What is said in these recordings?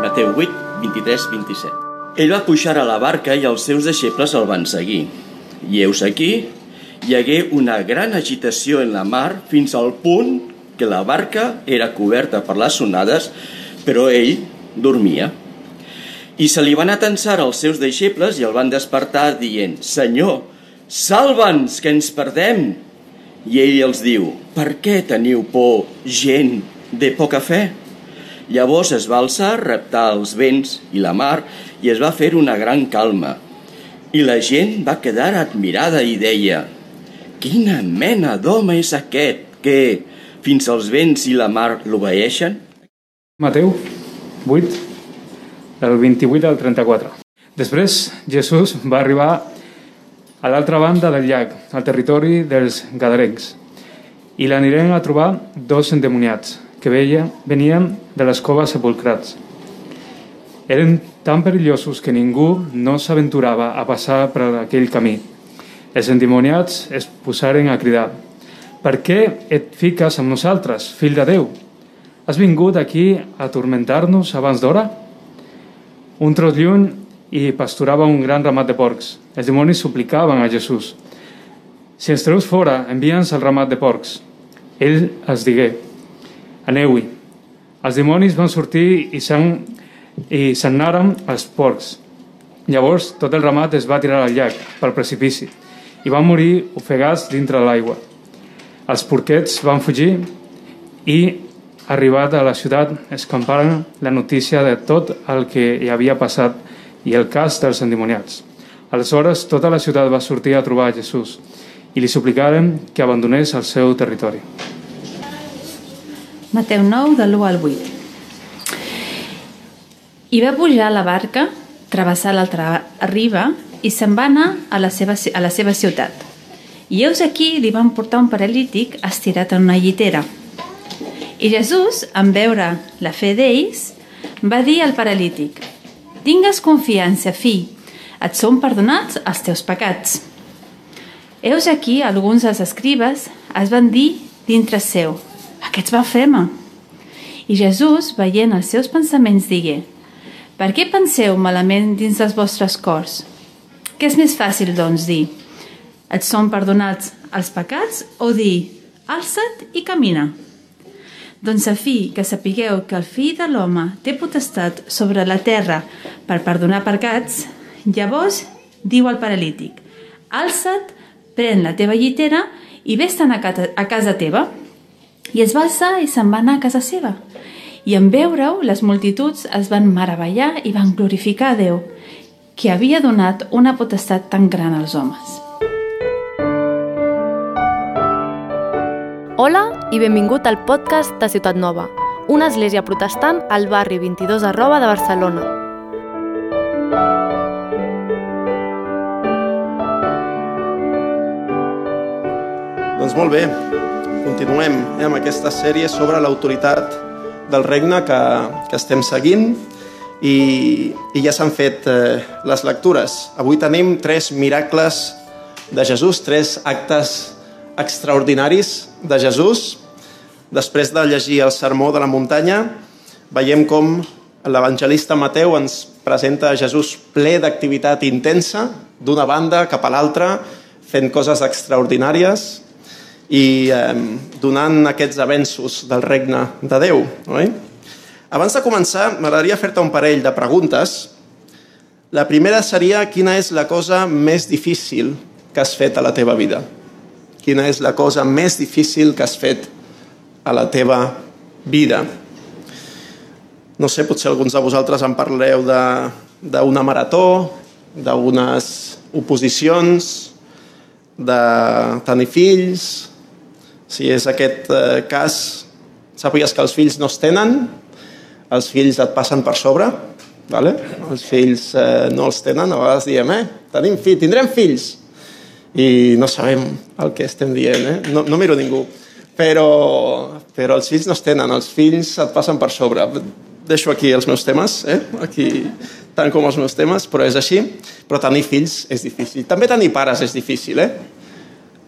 Mateu 8, 23, 27. Ell va pujar a la barca i els seus deixebles el van seguir. I heus aquí, hi hagué una gran agitació en la mar fins al punt que la barca era coberta per les onades, però ell dormia. I se li van atensar els seus deixebles i el van despertar dient «Senyor, salva'ns, que ens perdem!» I ell els diu «Per què teniu por, gent de poca fe?» Llavors es va alçar, reptar els vents i la mar i es va fer una gran calma. I la gent va quedar admirada i deia «Quina mena d'home és aquest que fins als vents i la mar l'obeeixen?» Mateu 8, del 28 al 34. Després, Jesús va arribar a l'altra banda del llac, al territori dels gadarencs, i l'anirem a trobar dos endemoniats, que veia, venien de les coves sepulcrats. Eren tan perillosos que ningú no s'aventurava a passar per aquell camí. Els endemoniats es posaren a cridar «Per què et fiques amb nosaltres, fill de Déu? Has vingut aquí a atormentar-nos abans d'hora?» Un tros lluny i pasturava un gran ramat de porcs. Els dimonis suplicaven a Jesús «Si ens treus fora, envia'ns al ramat de porcs». Ell els digué Aneu-hi. Els dimonis van sortir i se'n i se'n anaren els porcs. Llavors tot el ramat es va tirar al llac, pel precipici, i van morir ofegats dintre l'aigua. Els porquets van fugir i, arribat a la ciutat, escamparen la notícia de tot el que hi havia passat i el cas dels endimoniats. Aleshores, tota la ciutat va sortir a trobar Jesús i li suplicaren que abandonés el seu territori. Mateu 9, de l'1 al 8. I va pujar a la barca, travessar l'altra riba i se'n va anar a la, seva, a la seva ciutat. I heus aquí li van portar un paralític estirat en una llitera. I Jesús, en veure la fe d'ells, va dir al paralític «Tingues confiança, fill, et són perdonats els teus pecats». Heus aquí alguns dels escribes es van dir dintre seu «Aquests blasfema». I Jesús, veient els seus pensaments, digué «Per què penseu malament dins dels vostres cors? Què és més fàcil, doncs, dir «Et són perdonats els pecats» o dir «Alça't i camina»? Doncs a fi que sapigueu que el fill de l'home té potestat sobre la terra per perdonar pecats, llavors diu al paralític «Alça't, pren la teva llitera i vés-te'n a casa teva». I es va alçar i se'n va anar a casa seva. I en veure-ho, les multituds es van meravellar i van glorificar a Déu, que havia donat una potestat tan gran als homes. Hola i benvingut al podcast de Ciutat Nova, una església protestant al barri 22 arroba de Barcelona. Doncs molt bé, continuem eh, amb aquesta sèrie sobre l'autoritat del regne que, que estem seguint i, i ja s'han fet eh, les lectures. Avui tenim tres miracles de Jesús, tres actes extraordinaris de Jesús. Després de llegir el sermó de la muntanya, veiem com l'evangelista Mateu ens presenta a Jesús ple d'activitat intensa, d'una banda cap a l'altra, fent coses extraordinàries, i eh, donant aquests avenços del regne de Déu. Oi? Abans de començar, m'agradaria fer-te un parell de preguntes. La primera seria quina és la cosa més difícil que has fet a la teva vida? Quina és la cosa més difícil que has fet a la teva vida? No sé, potser alguns de vosaltres en parleu d'una marató, d'unes oposicions, de tenir fills, si és aquest eh, cas, sàpigues que els fills no es tenen, els fills et passen per sobre, vale? els fills eh, no els tenen, a vegades diem, eh, tenim fill, tindrem fills, i no sabem el que estem dient, eh? no, no miro ningú, però, però els fills no es tenen, els fills et passen per sobre. Deixo aquí els meus temes, eh? aquí tant com els meus temes, però és així. Però tenir fills és difícil. També tenir pares és difícil, eh?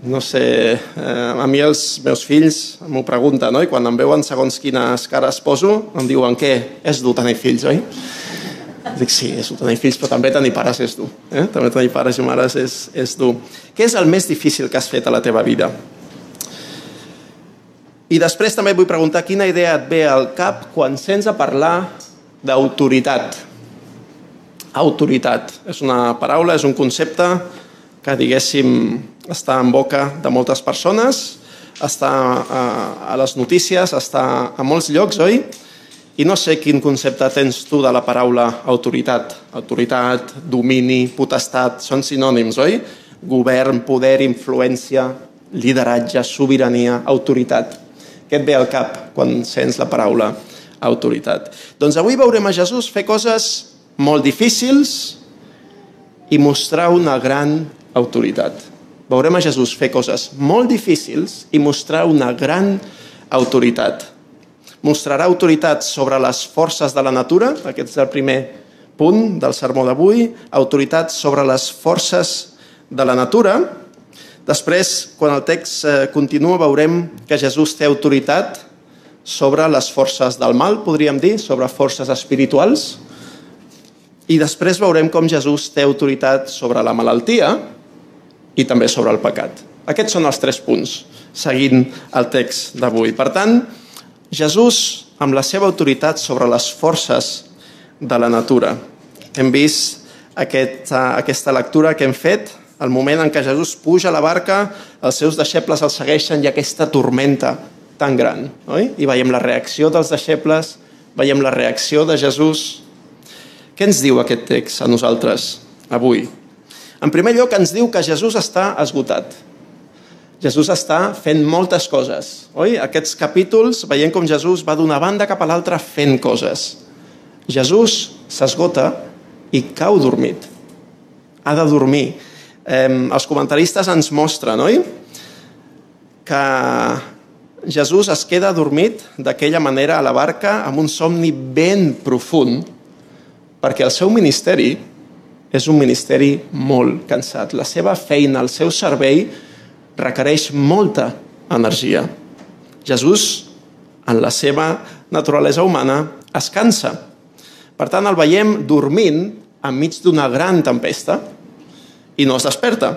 No sé, eh, a mi els meus fills m'ho pregunten, no? i quan em veuen segons quines cares poso, em diuen, què, és dur tenir fills, oi? Dic, sí, és dur tenir fills, però també tenir pares és dur. Eh? També tenir pares i mares és, és dur. Què és el més difícil que has fet a la teva vida? I després també vull preguntar quina idea et ve al cap quan sents a parlar d'autoritat. Autoritat. És una paraula, és un concepte que, diguéssim, està en boca de moltes persones, està a, a les notícies, està a molts llocs, oi? I no sé quin concepte tens tu de la paraula autoritat. Autoritat, domini, potestat, són sinònims, oi? Govern, poder, influència, lideratge, sobirania, autoritat. Què et ve al cap quan sents la paraula autoritat? Doncs avui veurem a Jesús fer coses molt difícils i mostrar una gran autoritat. Veurem a Jesús fer coses molt difícils i mostrar una gran autoritat. Mostrarà autoritat sobre les forces de la natura, aquest és el primer punt del sermó d'avui, autoritat sobre les forces de la natura, Després, quan el text eh, continua, veurem que Jesús té autoritat sobre les forces del mal, podríem dir, sobre forces espirituals. I després veurem com Jesús té autoritat sobre la malaltia i també sobre el pecat. Aquests són els tres punts, seguint el text d'avui. Per tant, Jesús, amb la seva autoritat sobre les forces de la natura. Hem vist aquesta, aquesta lectura que hem fet el moment en què Jesús puja a la barca, els seus deixebles el segueixen i aquesta tormenta tan gran. Oi? I veiem la reacció dels deixebles, veiem la reacció de Jesús. Què ens diu aquest text a nosaltres avui? En primer lloc, ens diu que Jesús està esgotat. Jesús està fent moltes coses. Oi? Aquests capítols veiem com Jesús va d'una banda cap a l'altra fent coses. Jesús s'esgota i cau dormit. Ha de dormir eh, els comentaristes ens mostren, oi? Que Jesús es queda adormit d'aquella manera a la barca amb un somni ben profund perquè el seu ministeri és un ministeri molt cansat. La seva feina, el seu servei requereix molta energia. Jesús, en la seva naturalesa humana, es cansa. Per tant, el veiem dormint enmig d'una gran tempesta, i no es desperta.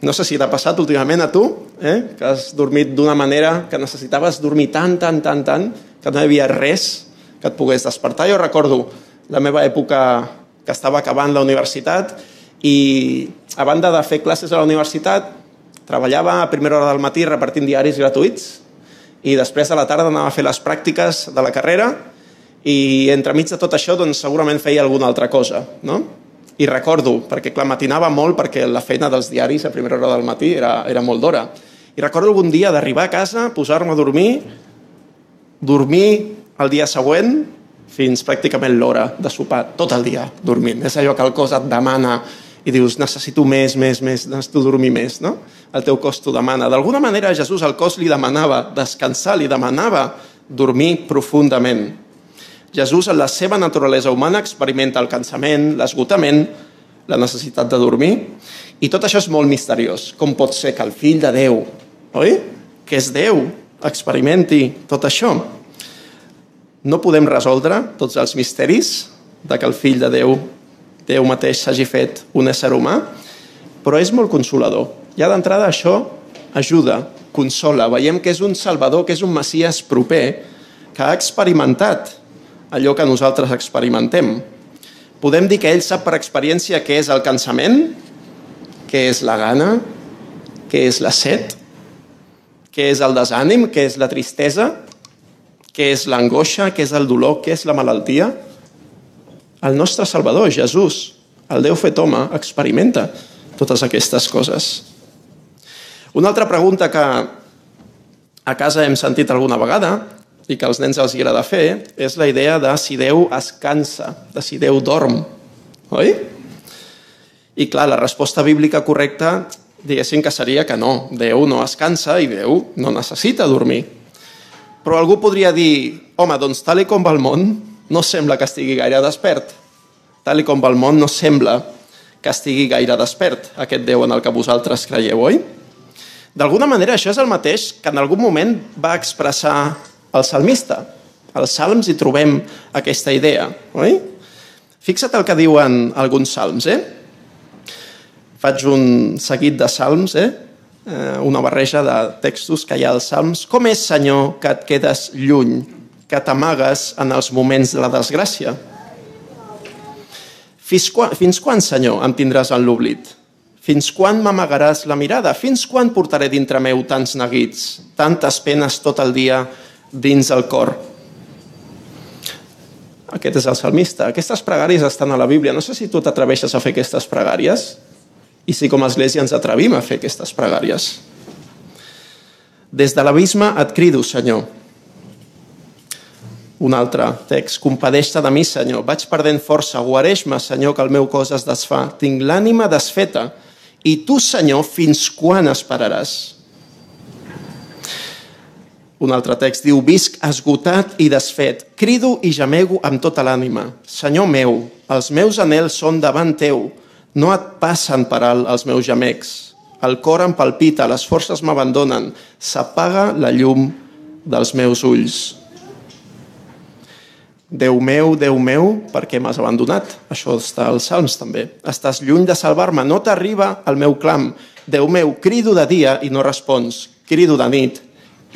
No sé si t'ha passat últimament a tu, eh? que has dormit d'una manera que necessitaves dormir tant, tant, tant, tant, que no hi havia res que et pogués despertar. Jo recordo la meva època que estava acabant la universitat i a banda de fer classes a la universitat treballava a primera hora del matí repartint diaris gratuïts i després de la tarda anava a fer les pràctiques de la carrera i entremig de tot això doncs, segurament feia alguna altra cosa. No? I recordo, perquè clar, matinava molt perquè la feina dels diaris a primera hora del matí era, era molt d'hora. I recordo algun dia d'arribar a casa, posar-me a dormir, dormir el dia següent fins pràcticament l'hora de sopar, tot el dia dormint. És allò que el cos et demana i dius, necessito més, més, més, necessito dormir més, no? El teu cos t'ho demana. D'alguna manera, Jesús al cos li demanava descansar, li demanava dormir profundament. Jesús, en la seva naturalesa humana, experimenta el cansament, l'esgotament, la necessitat de dormir, i tot això és molt misteriós. Com pot ser que el fill de Déu, oi? que és Déu, experimenti tot això? No podem resoldre tots els misteris de que el fill de Déu, Déu mateix, s'hagi fet un ésser humà, però és molt consolador. Ja d'entrada això ajuda, consola. Veiem que és un salvador, que és un Messias proper, que ha experimentat allò que nosaltres experimentem. Podem dir que ell sap per experiència què és el cansament, què és la gana, què és la set, què és el desànim, què és la tristesa, què és l'angoixa, què és el dolor, què és la malaltia. El nostre Salvador, Jesús, el Déu fet home, experimenta totes aquestes coses. Una altra pregunta que a casa hem sentit alguna vegada i que als nens els agrada fer, és la idea de si Déu es cansa, de si Déu dorm. Oi? I clar, la resposta bíblica correcta diguéssim que seria que no, Déu no es cansa i Déu no necessita dormir. Però algú podria dir, home, doncs tal com va el món, no sembla que estigui gaire despert. Tal com va el món, no sembla que estigui gaire despert, aquest Déu en el que vosaltres creieu, oi? D'alguna manera, això és el mateix que en algun moment va expressar el salmista. Als salms hi trobem aquesta idea, oi? Fixa't el que diuen alguns salms, eh? Faig un seguit de salms, eh? Eh? Una barreja de textos que hi ha als salms. Com és, Senyor, que et quedes lluny, que t'amagues en els moments de la desgràcia? Fins quan, fins quan, Senyor, em tindràs en l'oblit? Fins quan m'amagaràs la mirada? Fins quan portaré dintre meu tants neguits, tantes penes tot el dia dins el cor? Aquest és el salmista. Aquestes pregàries estan a la Bíblia. No sé si tu t'atreveixes a fer aquestes pregàries i si com a església ens atrevim a fer aquestes pregàries. Des de l'abisme et crido, Senyor. Un altre text. Compadeix-te de mi, Senyor. Vaig perdent força. Guareix-me, Senyor, que el meu cos es desfà. Tinc l'ànima desfeta. I tu, Senyor, fins quan esperaràs? Un altre text diu, visc esgotat i desfet, crido i gemego amb tota l'ànima. Senyor meu, els meus anels són davant teu, no et passen per alt els meus gemecs. El cor em palpita, les forces m'abandonen, s'apaga la llum dels meus ulls. Déu meu, Déu meu, per què m'has abandonat? Això està als Salms també. Estàs lluny de salvar-me, no t'arriba el meu clam. Déu meu, crido de dia i no respons, crido de nit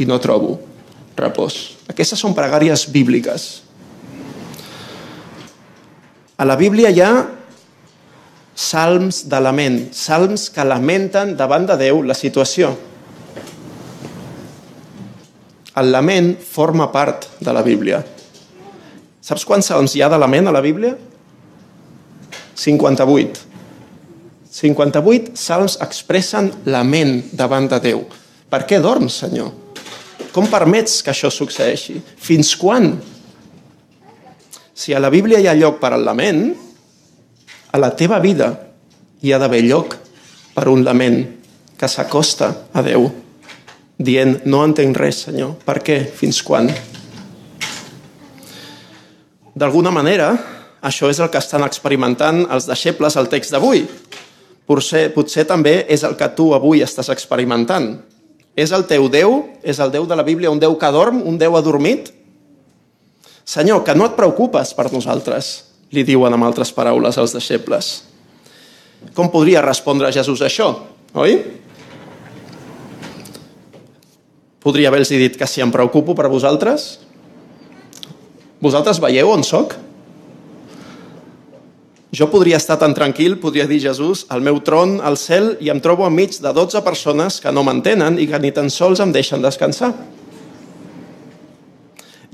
i no trobo repòs. Aquestes són pregàries bíbliques. A la Bíblia hi ha salms de lament, salms que lamenten davant de Déu la situació. El lament forma part de la Bíblia. Saps quants salms hi ha de lament a la Bíblia? 58. 58 salms expressen lament davant de Déu. Per què dorms, Senyor? Com permets que això succeeixi? Fins quan? Si a la Bíblia hi ha lloc per al lament, a la teva vida hi ha d'haver lloc per un lament que s'acosta a Déu, dient, no entenc res, Senyor. Per què? Fins quan? D'alguna manera, això és el que estan experimentant els deixebles al text d'avui. Potser, potser també és el que tu avui estàs experimentant. És el teu Déu? És el Déu de la Bíblia un Déu que dorm? Un Déu adormit? Senyor, que no et preocupes per nosaltres, li diuen amb altres paraules als deixebles. Com podria respondre Jesús a això, oi? Podria haver-los dit que si em preocupo per vosaltres, vosaltres veieu on sóc? Jo podria estar tan tranquil, podria dir Jesús, al meu tron, al cel, i em trobo enmig de 12 persones que no m'entenen i que ni tan sols em deixen descansar.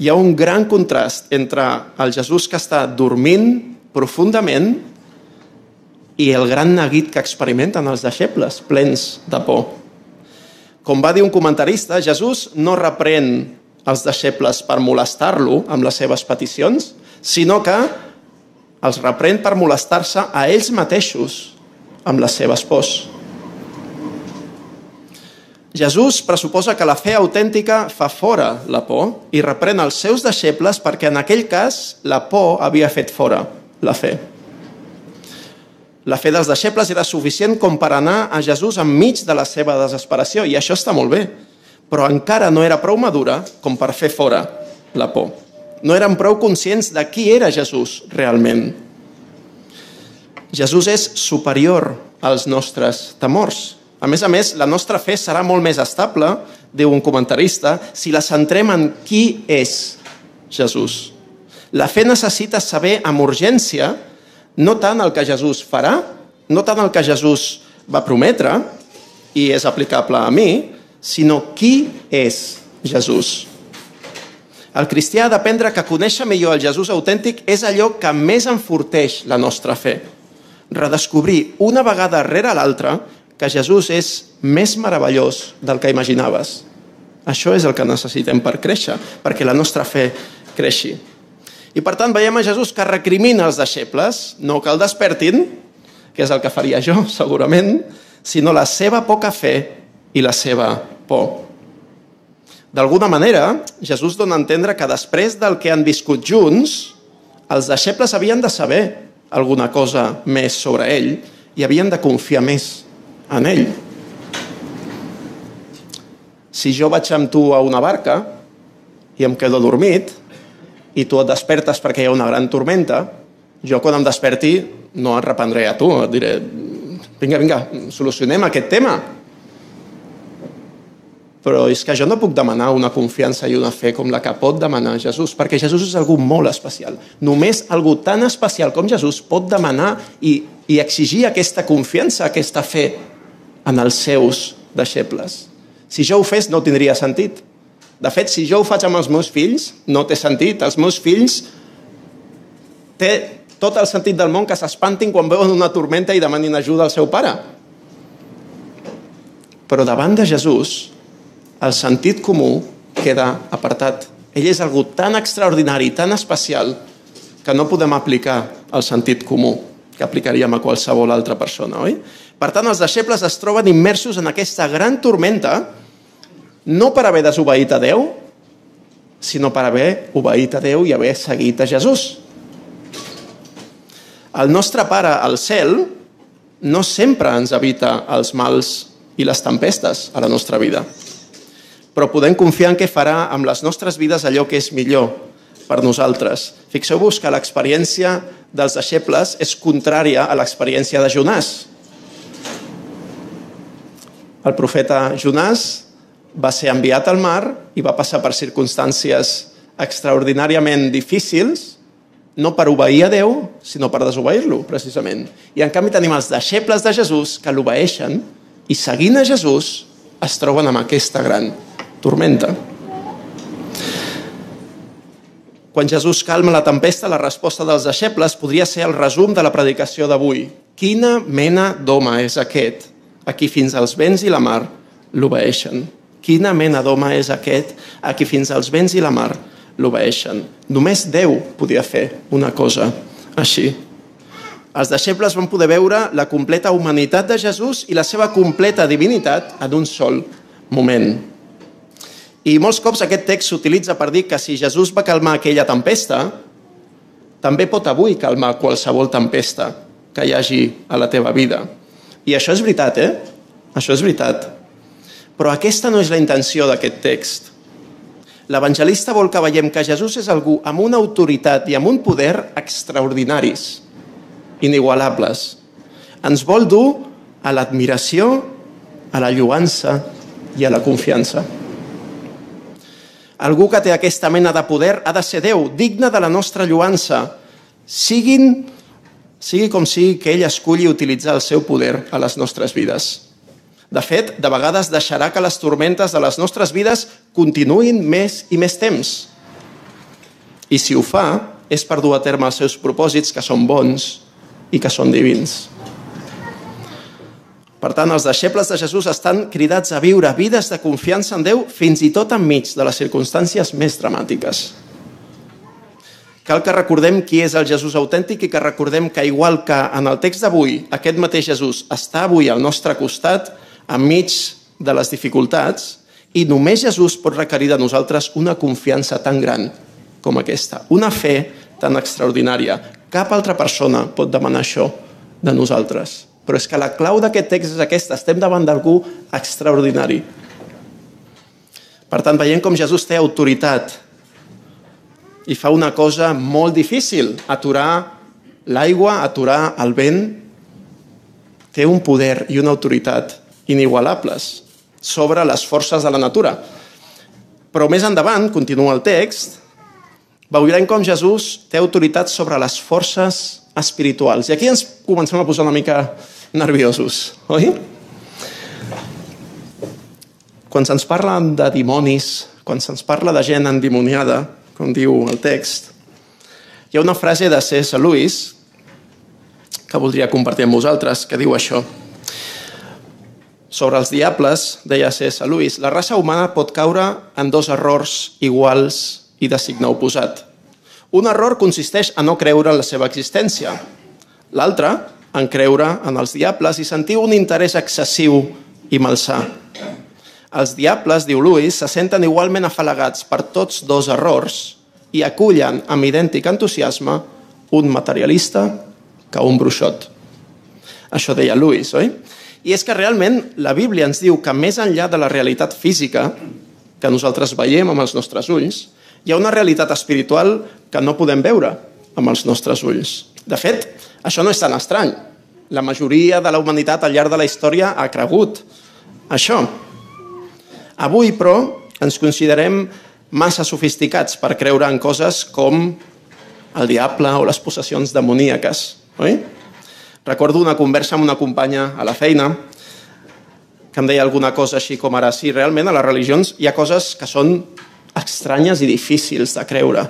Hi ha un gran contrast entre el Jesús que està dormint profundament i el gran neguit que experimenten els deixebles, plens de por. Com va dir un comentarista, Jesús no reprèn els deixebles per molestar-lo amb les seves peticions, sinó que els reprèn per molestar-se a ells mateixos amb les seves pors. Jesús pressuposa que la fe autèntica fa fora la por i reprèn els seus deixebles perquè en aquell cas la por havia fet fora la fe. La fe dels deixebles era suficient com per anar a Jesús enmig de la seva desesperació i això està molt bé, però encara no era prou madura com per fer fora la por no eren prou conscients de qui era Jesús realment. Jesús és superior als nostres temors. A més a més, la nostra fe serà molt més estable, diu un comentarista, si la centrem en qui és Jesús. La fe necessita saber amb urgència no tant el que Jesús farà, no tant el que Jesús va prometre, i és aplicable a mi, sinó qui és Jesús. El cristià ha d'aprendre que conèixer millor el Jesús autèntic és allò que més enforteix la nostra fe. Redescobrir una vegada rere l'altra que Jesús és més meravellós del que imaginaves. Això és el que necessitem per créixer, perquè la nostra fe creixi. I per tant veiem a Jesús que recrimina els deixebles, no que el despertin, que és el que faria jo, segurament, sinó la seva poca fe i la seva por. D'alguna manera, Jesús dona a entendre que després del que han viscut junts, els deixebles havien de saber alguna cosa més sobre ell i havien de confiar més en ell. si jo vaig amb tu a una barca i em quedo dormit i tu et despertes perquè hi ha una gran tormenta, jo quan em desperti no et reprendré a tu, et diré vinga, vinga, solucionem aquest tema. Però és que jo no puc demanar una confiança i una fe com la que pot demanar Jesús, perquè Jesús és algú molt especial. Només algú tan especial com Jesús pot demanar i, i exigir aquesta confiança, aquesta fe en els seus deixebles. Si jo ho fes, no tindria sentit. De fet, si jo ho faig amb els meus fills, no té sentit. Els meus fills té tot el sentit del món que s'espantin quan veuen una tormenta i demanin ajuda al seu pare. Però davant de Jesús, el sentit comú queda apartat. Ell és algú tan extraordinari, tan especial, que no podem aplicar el sentit comú que aplicaríem a qualsevol altra persona, oi? Per tant, els deixebles es troben immersos en aquesta gran tormenta no per haver desobeït a Déu, sinó per haver obeït a Déu i haver seguit a Jesús. El nostre Pare al cel no sempre ens evita els mals i les tempestes a la nostra vida però podem confiar en què farà amb les nostres vides allò que és millor per nosaltres. Fixeu-vos que l'experiència dels deixebles és contrària a l'experiència de Jonàs. El profeta Jonàs va ser enviat al mar i va passar per circumstàncies extraordinàriament difícils, no per obeir a Déu, sinó per desobeir-lo, precisament. I en canvi tenim els deixebles de Jesús que l'obeeixen i seguint a Jesús es troben amb aquesta gran tormenta. Quan Jesús calma la tempesta, la resposta dels deixebles podria ser el resum de la predicació d'avui. Quina mena d'home és aquest a qui fins als vents i la mar l'obeeixen? Quina mena d'home és aquest a qui fins als vents i la mar l'obeeixen? Només Déu podia fer una cosa així. Els deixebles van poder veure la completa humanitat de Jesús i la seva completa divinitat en un sol moment. I molts cops aquest text s'utilitza per dir que si Jesús va calmar aquella tempesta, també pot avui calmar qualsevol tempesta que hi hagi a la teva vida. I això és veritat, eh? Això és veritat. Però aquesta no és la intenció d'aquest text. L'evangelista vol que veiem que Jesús és algú amb una autoritat i amb un poder extraordinaris, inigualables. Ens vol dur a l'admiració, a la lluança i a la confiança. Algú que té aquesta mena de poder ha de ser Déu, digne de la nostra lluança. Siguin, sigui com sigui que ell esculli utilitzar el seu poder a les nostres vides. De fet, de vegades deixarà que les tormentes de les nostres vides continuïn més i més temps. I si ho fa, és per dur a terme els seus propòsits, que són bons i que són divins. Per tant, els deixebles de Jesús estan cridats a viure vides de confiança en Déu fins i tot enmig de les circumstàncies més dramàtiques. Cal que recordem qui és el Jesús autèntic i que recordem que, igual que en el text d'avui, aquest mateix Jesús està avui al nostre costat, enmig de les dificultats, i només Jesús pot requerir de nosaltres una confiança tan gran com aquesta, una fe tan extraordinària. Cap altra persona pot demanar això de nosaltres. Però és que la clau d'aquest text és aquesta. Estem davant d'algú extraordinari. Per tant, veiem com Jesús té autoritat i fa una cosa molt difícil, aturar l'aigua, aturar el vent. Té un poder i una autoritat inigualables sobre les forces de la natura. Però més endavant, continua el text, veurem com Jesús té autoritat sobre les forces espirituals. I aquí ens comencem a posar una mica nerviosos, oi? Quan se'ns parla de dimonis, quan se'ns parla de gent endimoniada, com diu el text, hi ha una frase de C.S. Lewis que voldria compartir amb vosaltres, que diu això. Sobre els diables, deia C.S. Lewis, la raça humana pot caure en dos errors iguals i de signe oposat. Un error consisteix a no creure en la seva existència. L'altre, en creure en els diables i sentir un interès excessiu i malsà. Els diables, diu Lewis, se senten igualment afalagats per tots dos errors i acullen amb idèntic entusiasme un materialista que un bruixot. Això deia Lewis, oi? I és que realment la Bíblia ens diu que més enllà de la realitat física que nosaltres veiem amb els nostres ulls, hi ha una realitat espiritual que no podem veure amb els nostres ulls. De fet, això no és tan estrany. La majoria de la humanitat al llarg de la història ha cregut això. Avui, però, ens considerem massa sofisticats per creure en coses com el diable o les possessions demoníaques, oi? Recordo una conversa amb una companya a la feina que em deia alguna cosa així com ara, sí, realment a les religions hi ha coses que són estranyes i difícils de creure,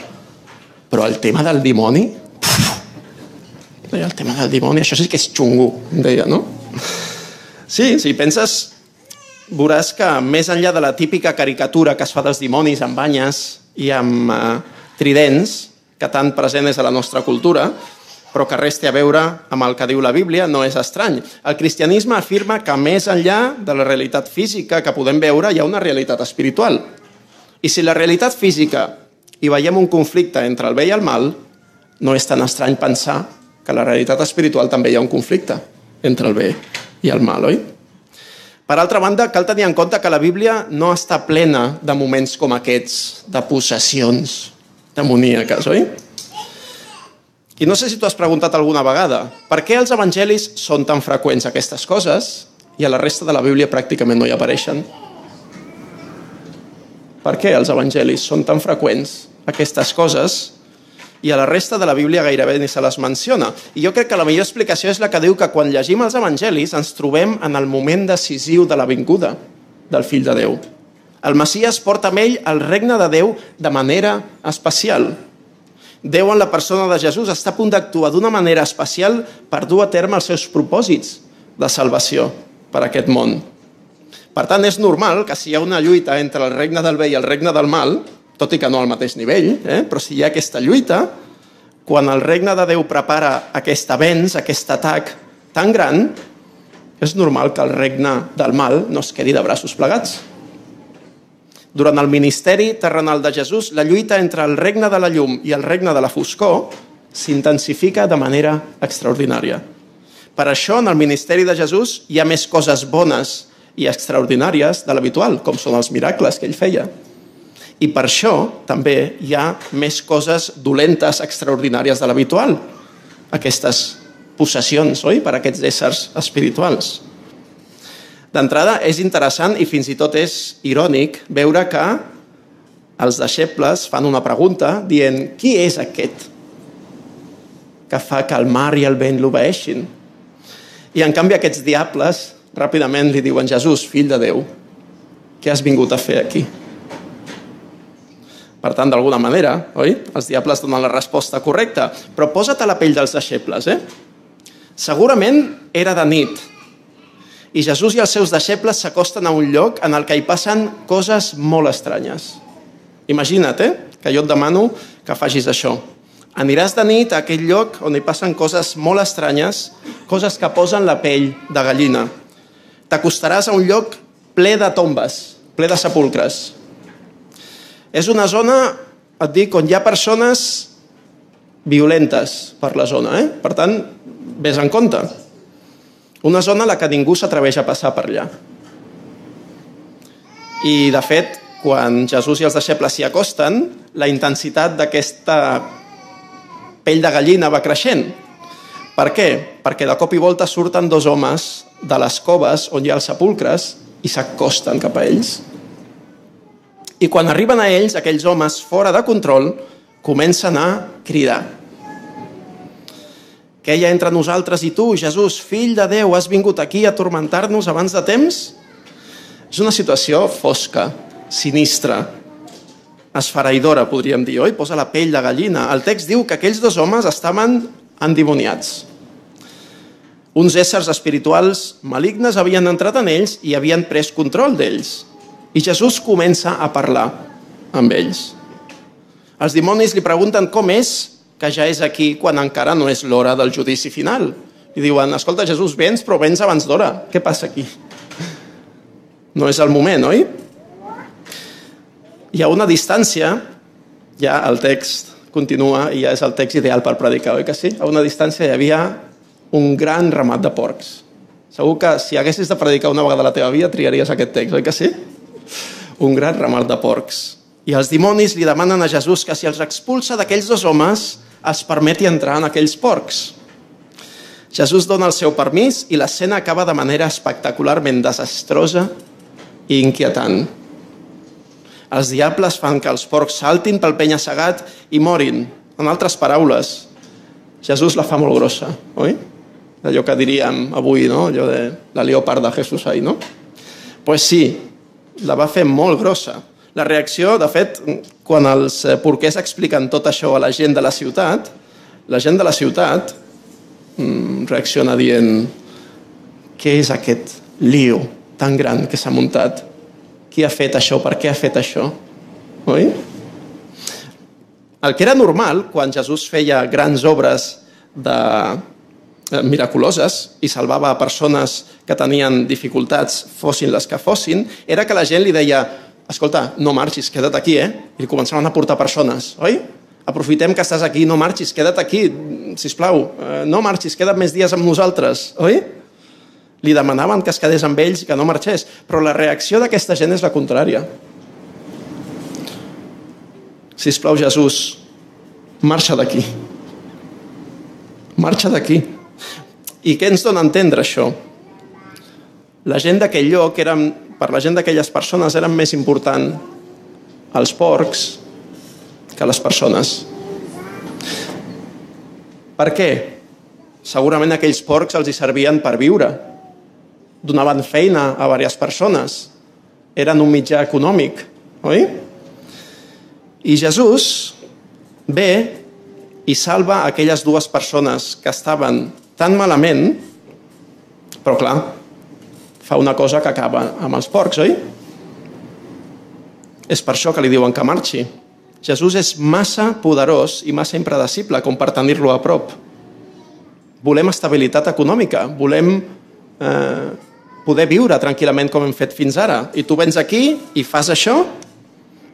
però el tema del dimoni, deia, el tema del dimoni, això sí que és xungo, deia, no? Sí, si penses, veuràs que més enllà de la típica caricatura que es fa dels dimonis amb banyes i amb eh, tridents, que tan present és a la nostra cultura, però que res té a veure amb el que diu la Bíblia, no és estrany. El cristianisme afirma que més enllà de la realitat física que podem veure, hi ha una realitat espiritual. I si la realitat física hi veiem un conflicte entre el bé i el mal, no és tan estrany pensar que la realitat espiritual també hi ha un conflicte entre el bé i el mal, oi? Per altra banda, cal tenir en compte que la Bíblia no està plena de moments com aquests, de possessions demoníaques, oi? I no sé si tu has preguntat alguna vegada per què els evangelis són tan freqüents aquestes coses i a la resta de la Bíblia pràcticament no hi apareixen. Per què els evangelis són tan freqüents aquestes coses i a la resta de la Bíblia gairebé ni se les menciona. I jo crec que la millor explicació és la que diu que quan llegim els evangelis ens trobem en el moment decisiu de la vinguda del fill de Déu. El Messias porta amb ell el regne de Déu de manera especial. Déu en la persona de Jesús està a punt d'actuar d'una manera especial per dur a terme els seus propòsits de salvació per a aquest món. Per tant, és normal que si hi ha una lluita entre el regne del bé i el regne del mal, tot i que no al mateix nivell, eh? però si hi ha aquesta lluita, quan el regne de Déu prepara aquest avenç, aquest atac tan gran, és normal que el regne del mal no es quedi de braços plegats. Durant el ministeri terrenal de Jesús, la lluita entre el regne de la llum i el regne de la foscor s'intensifica de manera extraordinària. Per això, en el ministeri de Jesús hi ha més coses bones i extraordinàries de l'habitual, com són els miracles que ell feia. I per això també hi ha més coses dolentes, extraordinàries de l'habitual. Aquestes possessions, oi?, per aquests éssers espirituals. D'entrada, és interessant i fins i tot és irònic veure que els deixebles fan una pregunta dient qui és aquest que fa que el mar i el vent l'obeeixin? I en canvi aquests diables ràpidament li diuen Jesús, fill de Déu, què has vingut a fer aquí? Per tant, d'alguna manera, oi? Els diables donen la resposta correcta. Però posa't a la pell dels deixebles, eh? Segurament era de nit, i Jesús i els seus deixebles s'acosten a un lloc en el que hi passen coses molt estranyes. Imagina't, eh? que jo et demano que facis això. Aniràs de nit a aquell lloc on hi passen coses molt estranyes, coses que posen la pell de gallina. T'acostaràs a un lloc ple de tombes, ple de sepulcres. És una zona, et dic, on hi ha persones violentes per la zona. Eh? Per tant, vés en compte. Una zona a la que ningú s'atreveix a passar per allà. I, de fet, quan Jesús i els deixebles s'hi acosten, la intensitat d'aquesta pell de gallina va creixent. Per què? Perquè de cop i volta surten dos homes de les coves on hi ha els sepulcres i s'acosten cap a ells. I quan arriben a ells, aquells homes fora de control comencen a cridar que ella entre nosaltres i tu, Jesús, fill de Déu, has vingut aquí a atormentar-nos abans de temps? És una situació fosca, sinistra, esfereïdora, podríem dir, oi? Posa la pell de gallina. El text diu que aquells dos homes estaven endimoniats. Uns éssers espirituals malignes havien entrat en ells i havien pres control d'ells. I Jesús comença a parlar amb ells. Els dimonis li pregunten com és que ja és aquí quan encara no és l'hora del judici final. I diuen, escolta, Jesús, vens, però vens abans d'hora. Què passa aquí? No és el moment, oi? Hi ha una distància, ja el text continua i ja és el text ideal per predicar, oi que sí? A una distància hi havia un gran ramat de porcs. Segur que si haguessis de predicar una vegada a la teva vida triaries aquest text, oi que sí? Un gran ramal de porcs. I els dimonis li demanen a Jesús que si els expulsa d'aquells dos homes es permeti entrar en aquells porcs. Jesús dona el seu permís i l'escena acaba de manera espectacularment desastrosa i inquietant. Els diables fan que els porcs saltin pel penya-segat i morin. En altres paraules, Jesús la fa molt grossa, oi? Allò que diríem avui, no? Allò de la leopard de Jesús ahí, no? Pues sí, la va fer molt grossa. La reacció, de fet, quan els porquers expliquen tot això a la gent de la ciutat, la gent de la ciutat mm, reacciona dient què és aquest lío tan gran que s'ha muntat? Qui ha fet això? Per què ha fet això? Oi? El que era normal, quan Jesús feia grans obres de, eh, miraculoses i salvava a persones que tenien dificultats, fossin les que fossin, era que la gent li deia escolta, no marxis, queda't aquí, eh? I començaven a portar persones, oi? Aprofitem que estàs aquí, no marxis, queda't aquí, si plau, eh, no marxis, queda't més dies amb nosaltres, oi? Li demanaven que es quedés amb ells i que no marxés, però la reacció d'aquesta gent és la contrària. Si plau, Jesús, marxa d'aquí. Marxa d'aquí. I què ens dona a entendre això? La gent d'aquell lloc, eren, per la gent d'aquelles persones, eren més important els porcs que les persones. Per què? Segurament aquells porcs els hi servien per viure. Donaven feina a diverses persones. Eren un mitjà econòmic, oi? I Jesús ve i salva aquelles dues persones que estaven tan malament, però clar, fa una cosa que acaba amb els porcs, oi? És per això que li diuen que marxi. Jesús és massa poderós i massa impredecible com per tenir-lo a prop. Volem estabilitat econòmica, volem eh, poder viure tranquil·lament com hem fet fins ara. I tu vens aquí i fas això,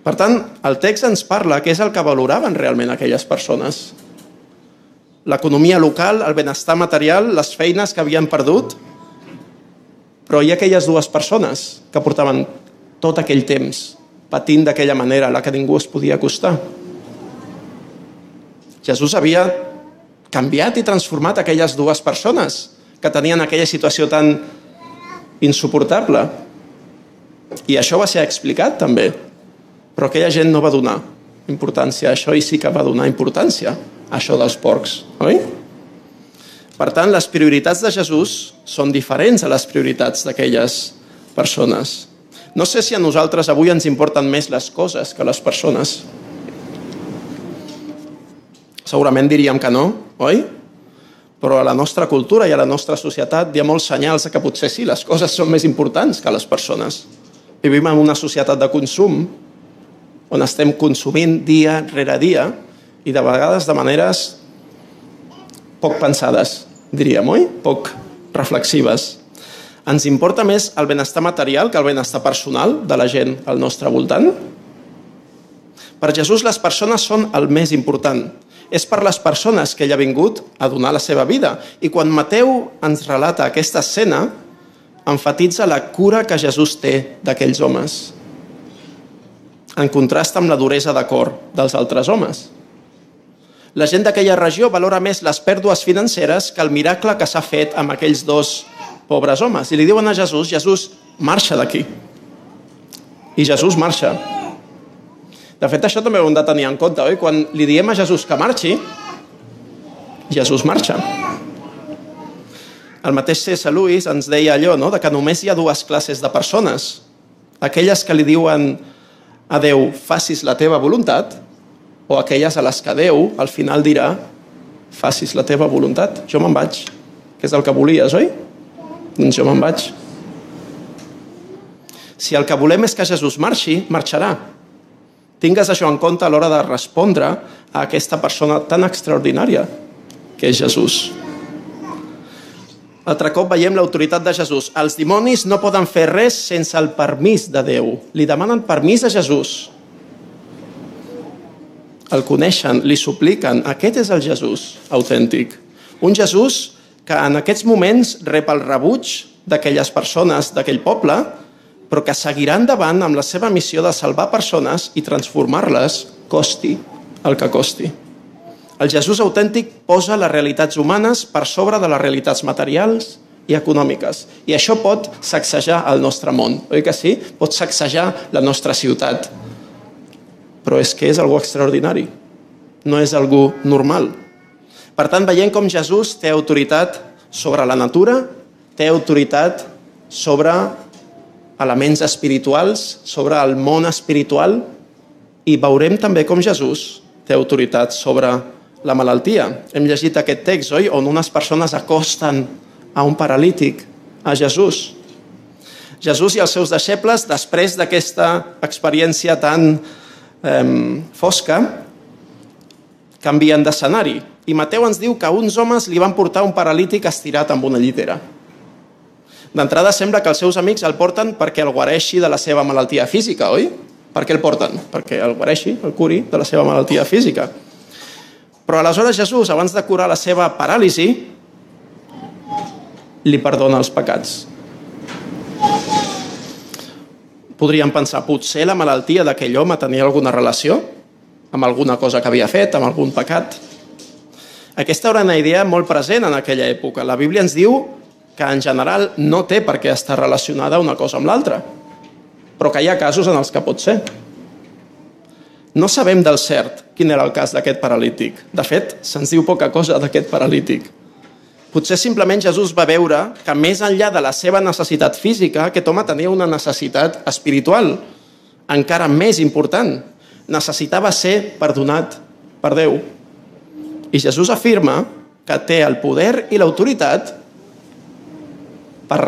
per tant, el text ens parla que és el que valoraven realment aquelles persones. L'economia local, el benestar material, les feines que havien perdut, però hi ha aquelles dues persones que portaven tot aquell temps patint d'aquella manera, la que ningú es podia acostar. Jesús havia canviat i transformat aquelles dues persones que tenien aquella situació tan insuportable. I això va ser explicat també però aquella gent no va donar importància a això i sí que va donar importància això dels porcs, oi? Per tant, les prioritats de Jesús són diferents a les prioritats d'aquelles persones. No sé si a nosaltres avui ens importen més les coses que les persones. Segurament diríem que no, oi? Però a la nostra cultura i a la nostra societat hi ha molts senyals que potser sí, les coses són més importants que les persones. Vivim en una societat de consum on estem consumint dia rere dia i de vegades de maneres poc pensades, diríem, oi? Poc reflexives. Ens importa més el benestar material que el benestar personal de la gent al nostre voltant? Per Jesús les persones són el més important. És per les persones que ell ha vingut a donar la seva vida. I quan Mateu ens relata aquesta escena, enfatitza la cura que Jesús té d'aquells homes en contrast amb la duresa de cor dels altres homes. La gent d'aquella regió valora més les pèrdues financeres que el miracle que s'ha fet amb aquells dos pobres homes. I li diuen a Jesús, Jesús, marxa d'aquí. I Jesús marxa. De fet, això també ho hem de tenir en compte, oi? Quan li diem a Jesús que marxi, Jesús marxa. El mateix C.S. Lewis ens deia allò, no?, de que només hi ha dues classes de persones. Aquelles que li diuen a Déu, facis la teva voluntat, o aquelles a les que Déu al final dirà, facis la teva voluntat, jo me'n vaig, que és el que volies, oi? Doncs jo me'n vaig. Si el que volem és que Jesús marxi, marxarà. Tingues això en compte a l'hora de respondre a aquesta persona tan extraordinària que és Jesús. Altre cop veiem l'autoritat de Jesús. Els dimonis no poden fer res sense el permís de Déu. Li demanen permís a Jesús. El coneixen, li supliquen. Aquest és el Jesús autèntic. Un Jesús que en aquests moments rep el rebuig d'aquelles persones, d'aquell poble, però que seguirà endavant amb la seva missió de salvar persones i transformar-les, costi el que costi. El Jesús autèntic posa les realitats humanes per sobre de les realitats materials i econòmiques. I això pot sacsejar el nostre món, oi que sí? Pot sacsejar la nostra ciutat. Però és que és algo extraordinari. No és algú normal. Per tant, veiem com Jesús té autoritat sobre la natura, té autoritat sobre elements espirituals, sobre el món espiritual, i veurem també com Jesús té autoritat sobre la malaltia. Hem llegit aquest text, oi?, on unes persones acosten a un paralític, a Jesús. Jesús i els seus deixebles, després d'aquesta experiència tan eh, fosca, canvien d'escenari. I Mateu ens diu que uns homes li van portar un paralític estirat amb una llitera. D'entrada sembla que els seus amics el porten perquè el guareixi de la seva malaltia física, oi? Per què el porten? Perquè el guareixi, el curi de la seva malaltia física. Però aleshores Jesús, abans de curar la seva paràlisi, li perdona els pecats. Podríem pensar, potser la malaltia d'aquell home tenia alguna relació amb alguna cosa que havia fet, amb algun pecat. Aquesta era una idea molt present en aquella època. La Bíblia ens diu que en general no té per què estar relacionada una cosa amb l'altra, però que hi ha casos en els que pot ser. No sabem del cert quin era el cas d'aquest paralític. De fet, se'ns diu poca cosa d'aquest paralític. Potser simplement Jesús va veure que més enllà de la seva necessitat física, aquest home tenia una necessitat espiritual encara més important. Necessitava ser perdonat per Déu. I Jesús afirma que té el poder i l'autoritat per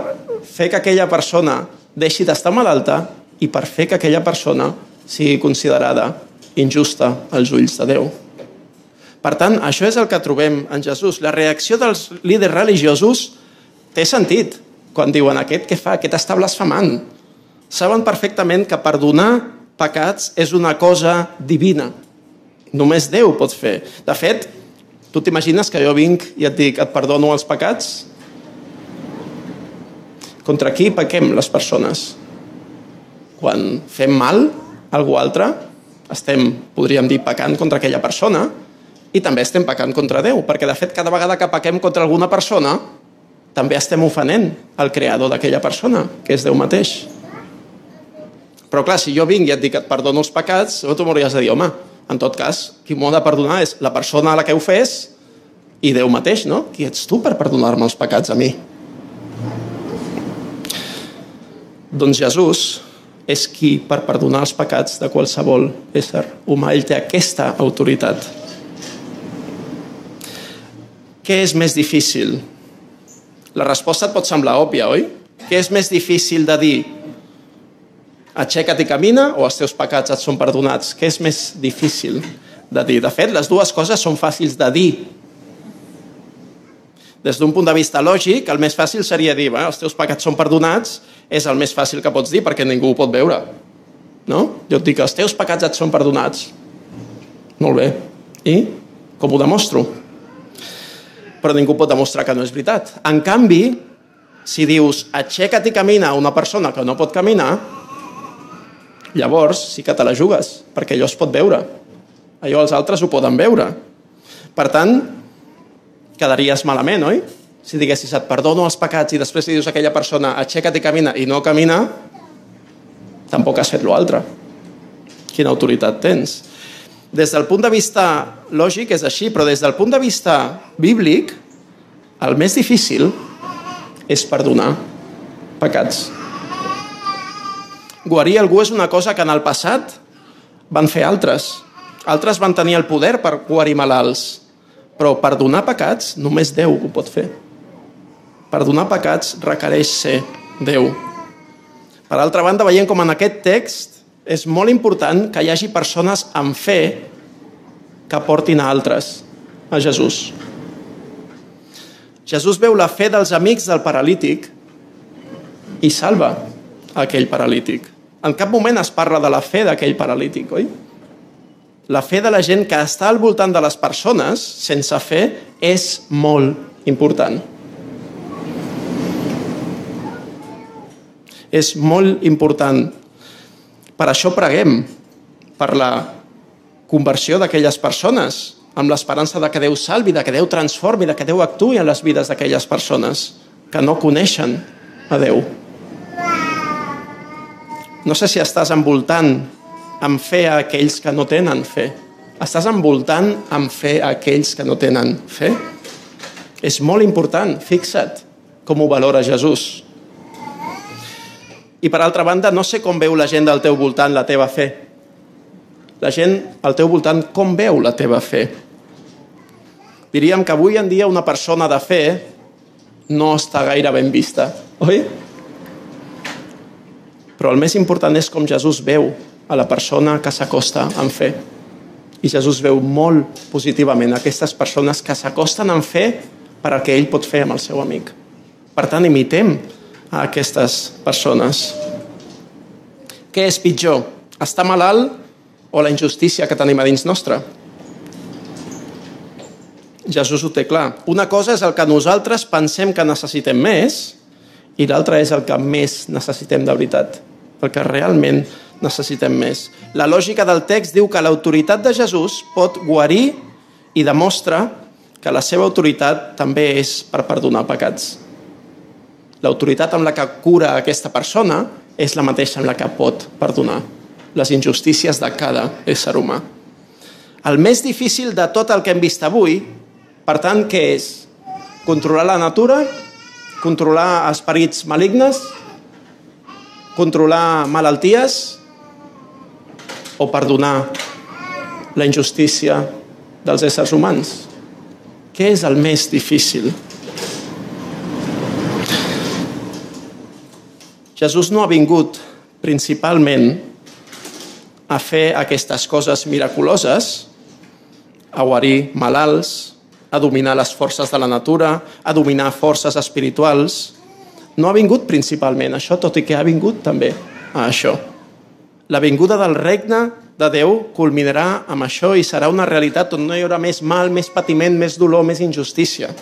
fer que aquella persona deixi d'estar malalta i per fer que aquella persona sigui considerada injusta als ulls de Déu. Per tant, això és el que trobem en Jesús. La reacció dels líders religiosos té sentit quan diuen aquest què fa, aquest està blasfemant. Saben perfectament que perdonar pecats és una cosa divina. Només Déu pot fer. De fet, tu t'imagines que jo vinc i et dic et perdono els pecats? Contra qui pequem les persones? Quan fem mal a algú altre, estem, podríem dir, pecant contra aquella persona i també estem pecant contra Déu, perquè de fet cada vegada que pequem contra alguna persona també estem ofenent el creador d'aquella persona, que és Déu mateix. Però clar, si jo vinc i et dic que et perdono els pecats, tu m'hauries de dir, home, en tot cas, qui m'ho ha de perdonar és la persona a la que ho fes i Déu mateix, no? Qui ets tu per perdonar-me els pecats a mi? Doncs Jesús és qui per perdonar els pecats de qualsevol ésser humà. Ell té aquesta autoritat. Què és més difícil? La resposta et pot semblar òbvia, oi? Què és més difícil de dir? Aixeca't i camina o els teus pecats et són perdonats? Què és més difícil de dir? De fet, les dues coses són fàcils de dir. Des d'un punt de vista lògic, el més fàcil seria dir eh, els teus pecats són perdonats, és el més fàcil que pots dir perquè ningú ho pot veure. No? Jo et dic, els teus pecats et són perdonats. Molt bé. I com ho demostro? Però ningú pot demostrar que no és veritat. En canvi, si dius aixeca't i camina a una persona que no pot caminar, llavors sí que te la jugues, perquè allò es pot veure. Allò els altres ho poden veure. Per tant, quedaries malament, oi? Si diguessis et perdono els pecats i després li dius a aquella persona aixeca't i camina i no camina, tampoc has fet l'altre. Quina autoritat tens? Des del punt de vista lògic és així, però des del punt de vista bíblic, el més difícil és perdonar pecats. Guarir algú és una cosa que en el passat van fer altres. Altres van tenir el poder per guarir malalts, però perdonar pecats només Déu ho pot fer. Perdonar pecats requereix ser Déu. Per altra banda, veiem com en aquest text és molt important que hi hagi persones amb fe que portin a altres a Jesús. Jesús veu la fe dels amics del paralític i salva aquell paralític. En cap moment es parla de la fe d'aquell paralític, oi? La fe de la gent que està al voltant de les persones sense fe és molt important. És molt important per això preguem per la conversió d'aquelles persones, amb l'esperança de que Déu salvi, de que Déu transformi, de que Déu actui en les vides d'aquelles persones que no coneixen a Déu. No sé si estàs envoltant amb fe a aquells que no tenen fe. Estàs envoltant amb fe a aquells que no tenen fe? És molt important, fixa't com ho valora Jesús. I per altra banda, no sé com veu la gent del teu voltant la teva fe. La gent al teu voltant com veu la teva fe? Diríem que avui en dia una persona de fe no està gaire ben vista, oi? Però el més important és com Jesús veu a la persona que s'acosta amb fe. I Jesús veu molt positivament aquestes persones que s'acosten amb fe per al que ell pot fer amb el seu amic. Per tant, imitem a aquestes persones. Què és pitjor? Estar malalt o la injustícia que tenim a dins nostra? Jesús ho té clar. Una cosa és el que nosaltres pensem que necessitem més i l'altra és el que més necessitem de veritat, el que realment necessitem més. La lògica del text diu que l'autoritat de Jesús pot guarir i demostra que la seva autoritat també és per perdonar pecats. L'autoritat amb la que cura aquesta persona és la mateixa amb la que pot perdonar les injustícies de cada ésser humà. El més difícil de tot el que hem vist avui per tant, què és? Controlar la natura? Controlar esperits malignes? Controlar malalties? O perdonar la injustícia dels éssers humans? Què és el més difícil? Jesús no ha vingut principalment a fer aquestes coses miraculoses, a guarir malalts, a dominar les forces de la natura, a dominar forces espirituals. No ha vingut principalment a això, tot i que ha vingut també a això. La vinguda del regne de Déu culminarà amb això i serà una realitat on no hi haurà més mal, més patiment, més dolor, més injustícia.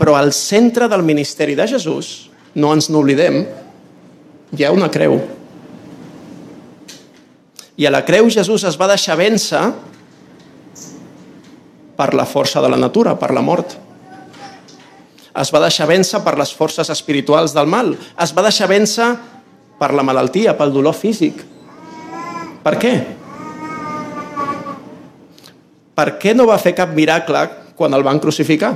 Però al centre del ministeri de Jesús, no ens n'oblidem, hi ha una creu. I a la creu Jesús es va deixar vèncer per la força de la natura, per la mort. Es va deixar vèncer per les forces espirituals del mal. Es va deixar vèncer per la malaltia, pel dolor físic. Per què? Per què no va fer cap miracle quan el van crucificar?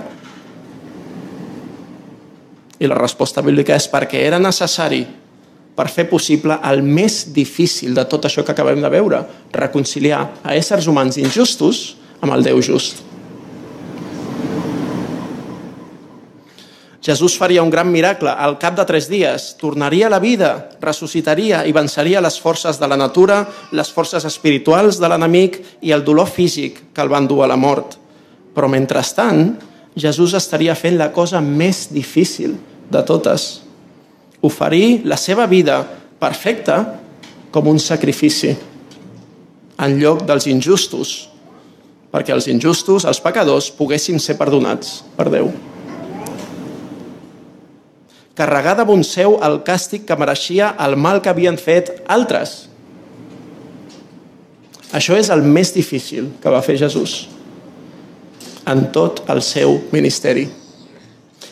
I la resposta bíblica és perquè era necessari per fer possible el més difícil de tot això que acabem de veure, reconciliar a éssers humans injustos amb el Déu just. Jesús faria un gran miracle. Al cap de tres dies tornaria a la vida, ressuscitaria i venceria les forces de la natura, les forces espirituals de l'enemic i el dolor físic que el van dur a la mort. Però mentrestant, Jesús estaria fent la cosa més difícil de totes. Oferir la seva vida perfecta com un sacrifici en lloc dels injustos, perquè els injustos, els pecadors, poguessin ser perdonats per Déu carregar damunt seu el càstig que mereixia el mal que havien fet altres. Això és el més difícil que va fer Jesús en tot el seu ministeri.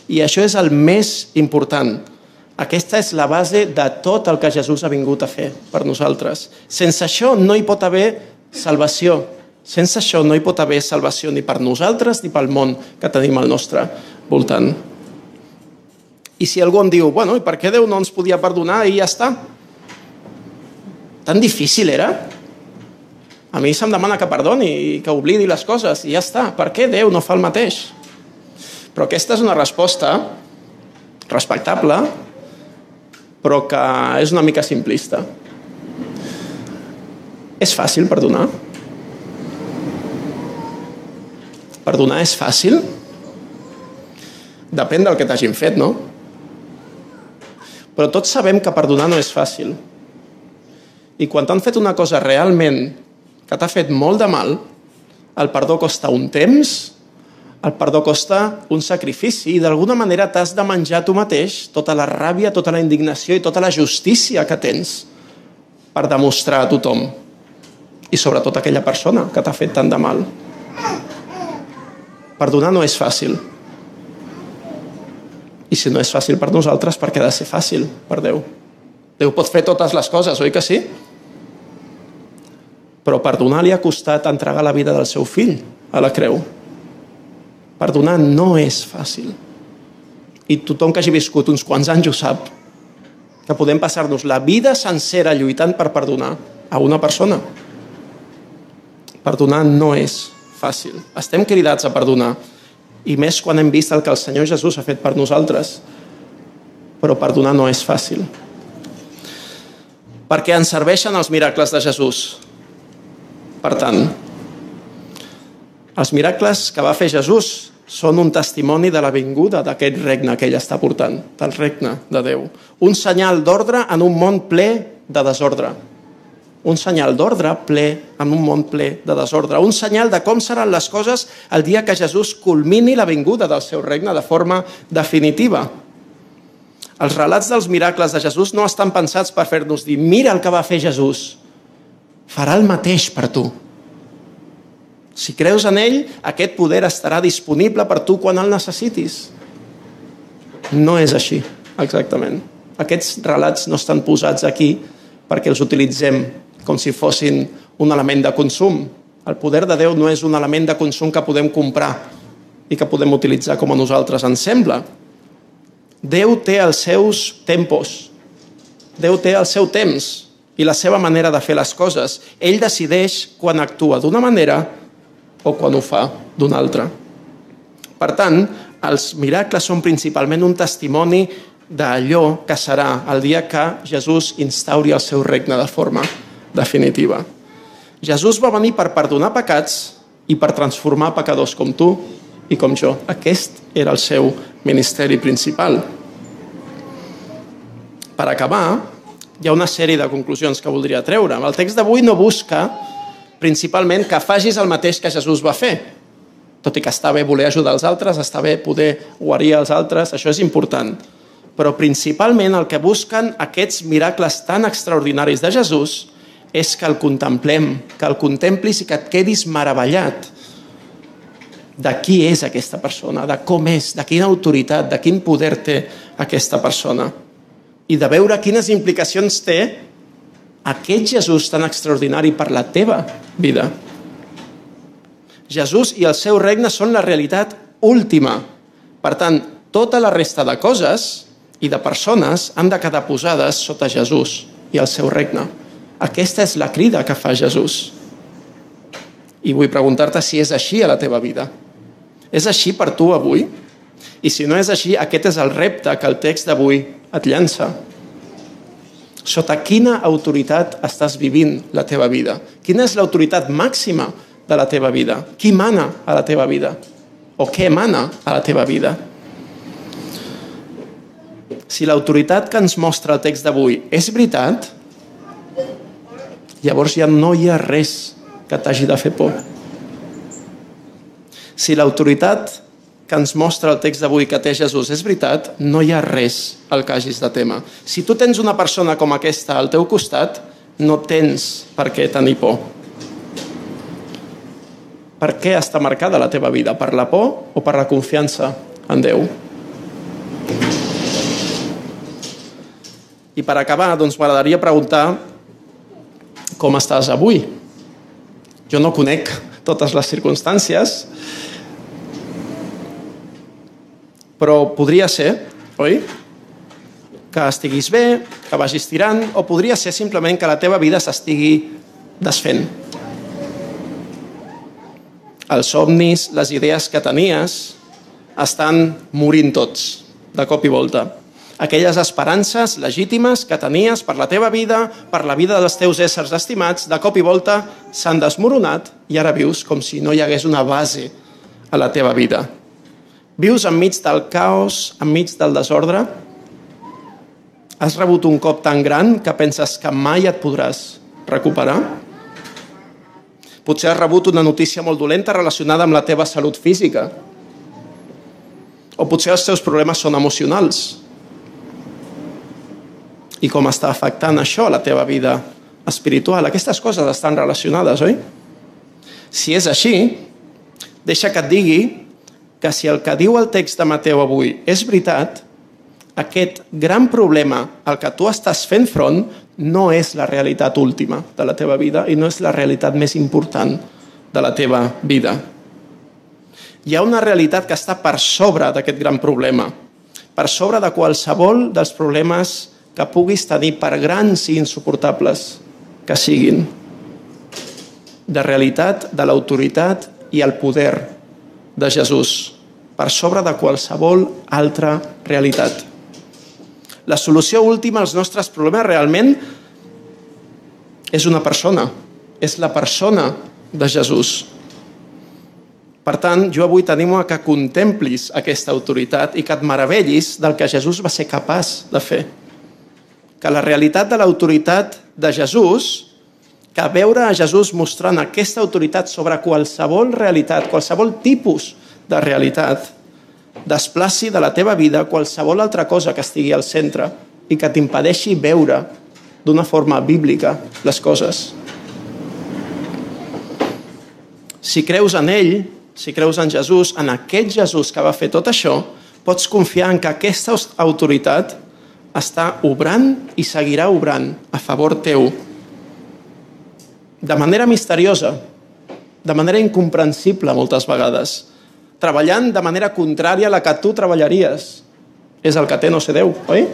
I això és el més important. Aquesta és la base de tot el que Jesús ha vingut a fer per nosaltres. Sense això no hi pot haver salvació. Sense això no hi pot haver salvació ni per nosaltres ni pel món que tenim al nostre voltant. I si algú em diu, bueno, i per què Déu no ens podia perdonar i ja està? Tan difícil era? A mi se'm demana que perdoni i que oblidi les coses i ja està. Per què Déu no fa el mateix? Però aquesta és una resposta respectable, però que és una mica simplista. És fàcil perdonar? Perdonar és fàcil? Depèn del que t'hagin fet, no? Però tots sabem que perdonar no és fàcil. I quan t'han fet una cosa realment que t'ha fet molt de mal, el perdó costa un temps, El perdó costa un sacrifici i d'alguna manera t'has de menjar tu mateix tota la ràbia, tota la indignació i tota la justícia que tens per demostrar a tothom i sobretot a aquella persona que t'ha fet tant de mal. Perdonar no és fàcil. I si no és fàcil per nosaltres, per què ha de ser fàcil per Déu? Déu pot fer totes les coses, oi que sí? Però perdonar li ha costat entregar la vida del seu fill a la creu. Perdonar no és fàcil. I tothom que hagi viscut uns quants anys ho sap, que podem passar-nos la vida sencera lluitant per perdonar a una persona. Perdonar no és fàcil. Estem cridats a perdonar, i més quan hem vist el que el Senyor Jesús ha fet per nosaltres. Però perdonar no és fàcil. Perquè ens serveixen els miracles de Jesús. Per tant, els miracles que va fer Jesús són un testimoni de la vinguda d'aquest regne que ell està portant, del regne de Déu. Un senyal d'ordre en un món ple de desordre. Un senyal d'ordre ple en un món ple de desordre. Un senyal de com seran les coses el dia que Jesús culmini la vinguda del seu regne de forma definitiva. Els relats dels miracles de Jesús no estan pensats per fer-nos dir mira el que va fer Jesús, farà el mateix per tu. Si creus en ell, aquest poder estarà disponible per tu quan el necessitis. No és així, exactament. Aquests relats no estan posats aquí perquè els utilitzem com si fossin un element de consum. El poder de Déu no és un element de consum que podem comprar i que podem utilitzar com a nosaltres ens sembla. Déu té els seus tempos. Déu té el seu temps i la seva manera de fer les coses. Ell decideix quan actua d'una manera o quan ho fa d'una altra. Per tant, els miracles són principalment un testimoni d'allò que serà el dia que Jesús instauri el seu regne de forma definitiva. Jesús va venir per perdonar pecats i per transformar pecadors com tu i com jo. Aquest era el seu ministeri principal. Per acabar, hi ha una sèrie de conclusions que voldria treure. El text d'avui no busca principalment que facis el mateix que Jesús va fer. Tot i que està bé voler ajudar els altres, està bé poder guarir els altres, això és important. Però principalment el que busquen aquests miracles tan extraordinaris de Jesús és que el contemplem, que el contemplis i que et quedis meravellat de qui és aquesta persona, de com és, de quina autoritat, de quin poder té aquesta persona i de veure quines implicacions té aquest Jesús tan extraordinari per la teva vida. Jesús i el seu regne són la realitat última. Per tant, tota la resta de coses i de persones han de quedar posades sota Jesús i el seu regne. Aquesta és la crida que fa Jesús. I vull preguntar-te si és així a la teva vida. És així per tu avui? I si no és així, aquest és el repte que el text d'avui et llança. Sota quina autoritat estàs vivint la teva vida? Quina és l'autoritat màxima de la teva vida? Qui mana a la teva vida? O què mana a la teva vida? Si l'autoritat que ens mostra el text d'avui és veritat, llavors ja no hi ha res que t'hagi de fer por. Si l'autoritat que ens mostra el text d'avui que té Jesús és veritat, no hi ha res al que hagis de tema. Si tu tens una persona com aquesta al teu costat, no tens per què tenir por. Per què està marcada la teva vida? Per la por o per la confiança en Déu? I per acabar, doncs m'agradaria preguntar com estàs avui. Jo no conec totes les circumstàncies, però podria ser, oi? Que estiguis bé, que vagis tirant, o podria ser simplement que la teva vida s'estigui desfent. Els somnis, les idees que tenies, estan morint tots, de cop i volta aquelles esperances legítimes que tenies per la teva vida, per la vida dels teus éssers estimats, de cop i volta s'han desmoronat i ara vius com si no hi hagués una base a la teva vida. Vius enmig del caos, enmig del desordre? Has rebut un cop tan gran que penses que mai et podràs recuperar? Potser has rebut una notícia molt dolenta relacionada amb la teva salut física O potser els teus problemes són emocionals. I com està afectant això a la teva vida espiritual? Aquestes coses estan relacionades, oi? Si és així, deixa que et digui que si el que diu el text de Mateu avui és veritat, aquest gran problema al que tu estàs fent front no és la realitat última de la teva vida i no és la realitat més important de la teva vida. Hi ha una realitat que està per sobre d'aquest gran problema, per sobre de qualsevol dels problemes que puguis tenir per grans i insuportables que siguin. De realitat, de l'autoritat i el poder de Jesús, per sobre de qualsevol altra realitat. La solució última als nostres problemes realment és una persona, és la persona de Jesús. Per tant, jo avui t'animo a que contemplis aquesta autoritat i que et meravellis del que Jesús va ser capaç de fer. Que la realitat de l'autoritat de Jesús, que veure a Jesús mostrant aquesta autoritat sobre qualsevol realitat, qualsevol tipus de realitat, desplaci de la teva vida qualsevol altra cosa que estigui al centre i que t'impedeixi veure d'una forma bíblica les coses. Si creus en ell, si creus en Jesús, en aquest Jesús que va fer tot això, pots confiar en que aquesta autoritat està obrant i seguirà obrant a favor teu de manera misteriosa, de manera incomprensible moltes vegades, treballant de manera contrària a la que tu treballaries. És el que té no sé Déu, oi?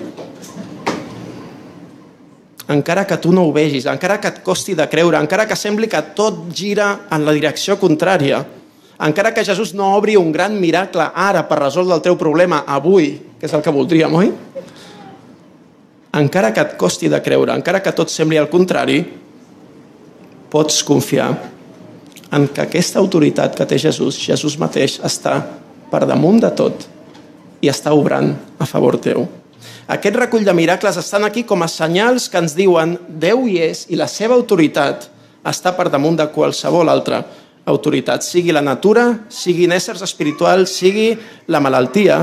Encara que tu no ho vegis, encara que et costi de creure, encara que sembli que tot gira en la direcció contrària, encara que Jesús no obri un gran miracle ara per resoldre el teu problema avui, que és el que voldríem, oi? Encara que et costi de creure, encara que tot sembli al contrari, pots confiar en que aquesta autoritat que té Jesús, Jesús mateix, està per damunt de tot i està obrant a favor teu. Aquest recull de miracles estan aquí com a senyals que ens diuen Déu hi és i la seva autoritat està per damunt de qualsevol altra autoritat, sigui la natura, siguin éssers espirituals, sigui la malaltia,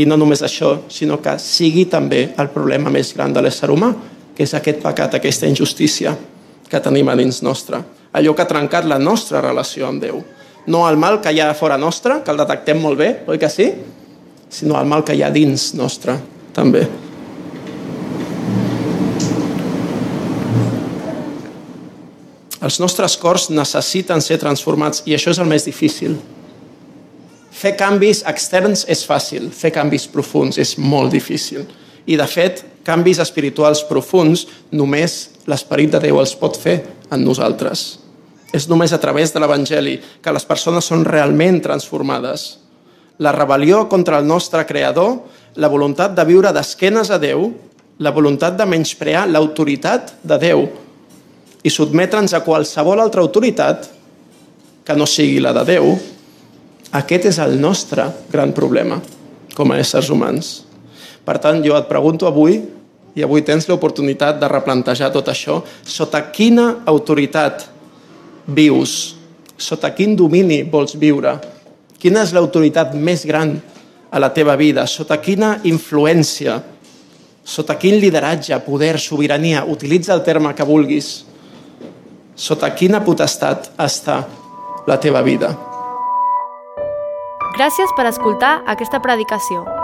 i no només això, sinó que sigui també el problema més gran de l'ésser humà, que és aquest pecat, aquesta injustícia que tenim a dins nostre allò que ha trencat la nostra relació amb Déu. No el mal que hi ha fora nostre, que el detectem molt bé, oi que sí? Sinó el mal que hi ha dins nostre, també. Els nostres cors necessiten ser transformats i això és el més difícil. Fer canvis externs és fàcil, fer canvis profuns és molt difícil. I, de fet, canvis espirituals profuns només l'Esperit de Déu els pot fer en nosaltres. És només a través de l'Evangeli que les persones són realment transformades. La rebel·lió contra el nostre Creador, la voluntat de viure d'esquenes a Déu, la voluntat de menysprear l'autoritat de Déu i sotmetre'ns a qualsevol altra autoritat que no sigui la de Déu, aquest és el nostre gran problema com a éssers humans. Per tant, jo et pregunto avui, i avui tens l'oportunitat de replantejar tot això, sota quina autoritat vius? Sota quin domini vols viure? Quina és l'autoritat més gran a la teva vida? Sota quina influència? Sota quin lideratge, poder, sobirania? Utilitza el terme que vulguis. Sota quina potestat està la teva vida? Gràcies per escoltar aquesta predicació.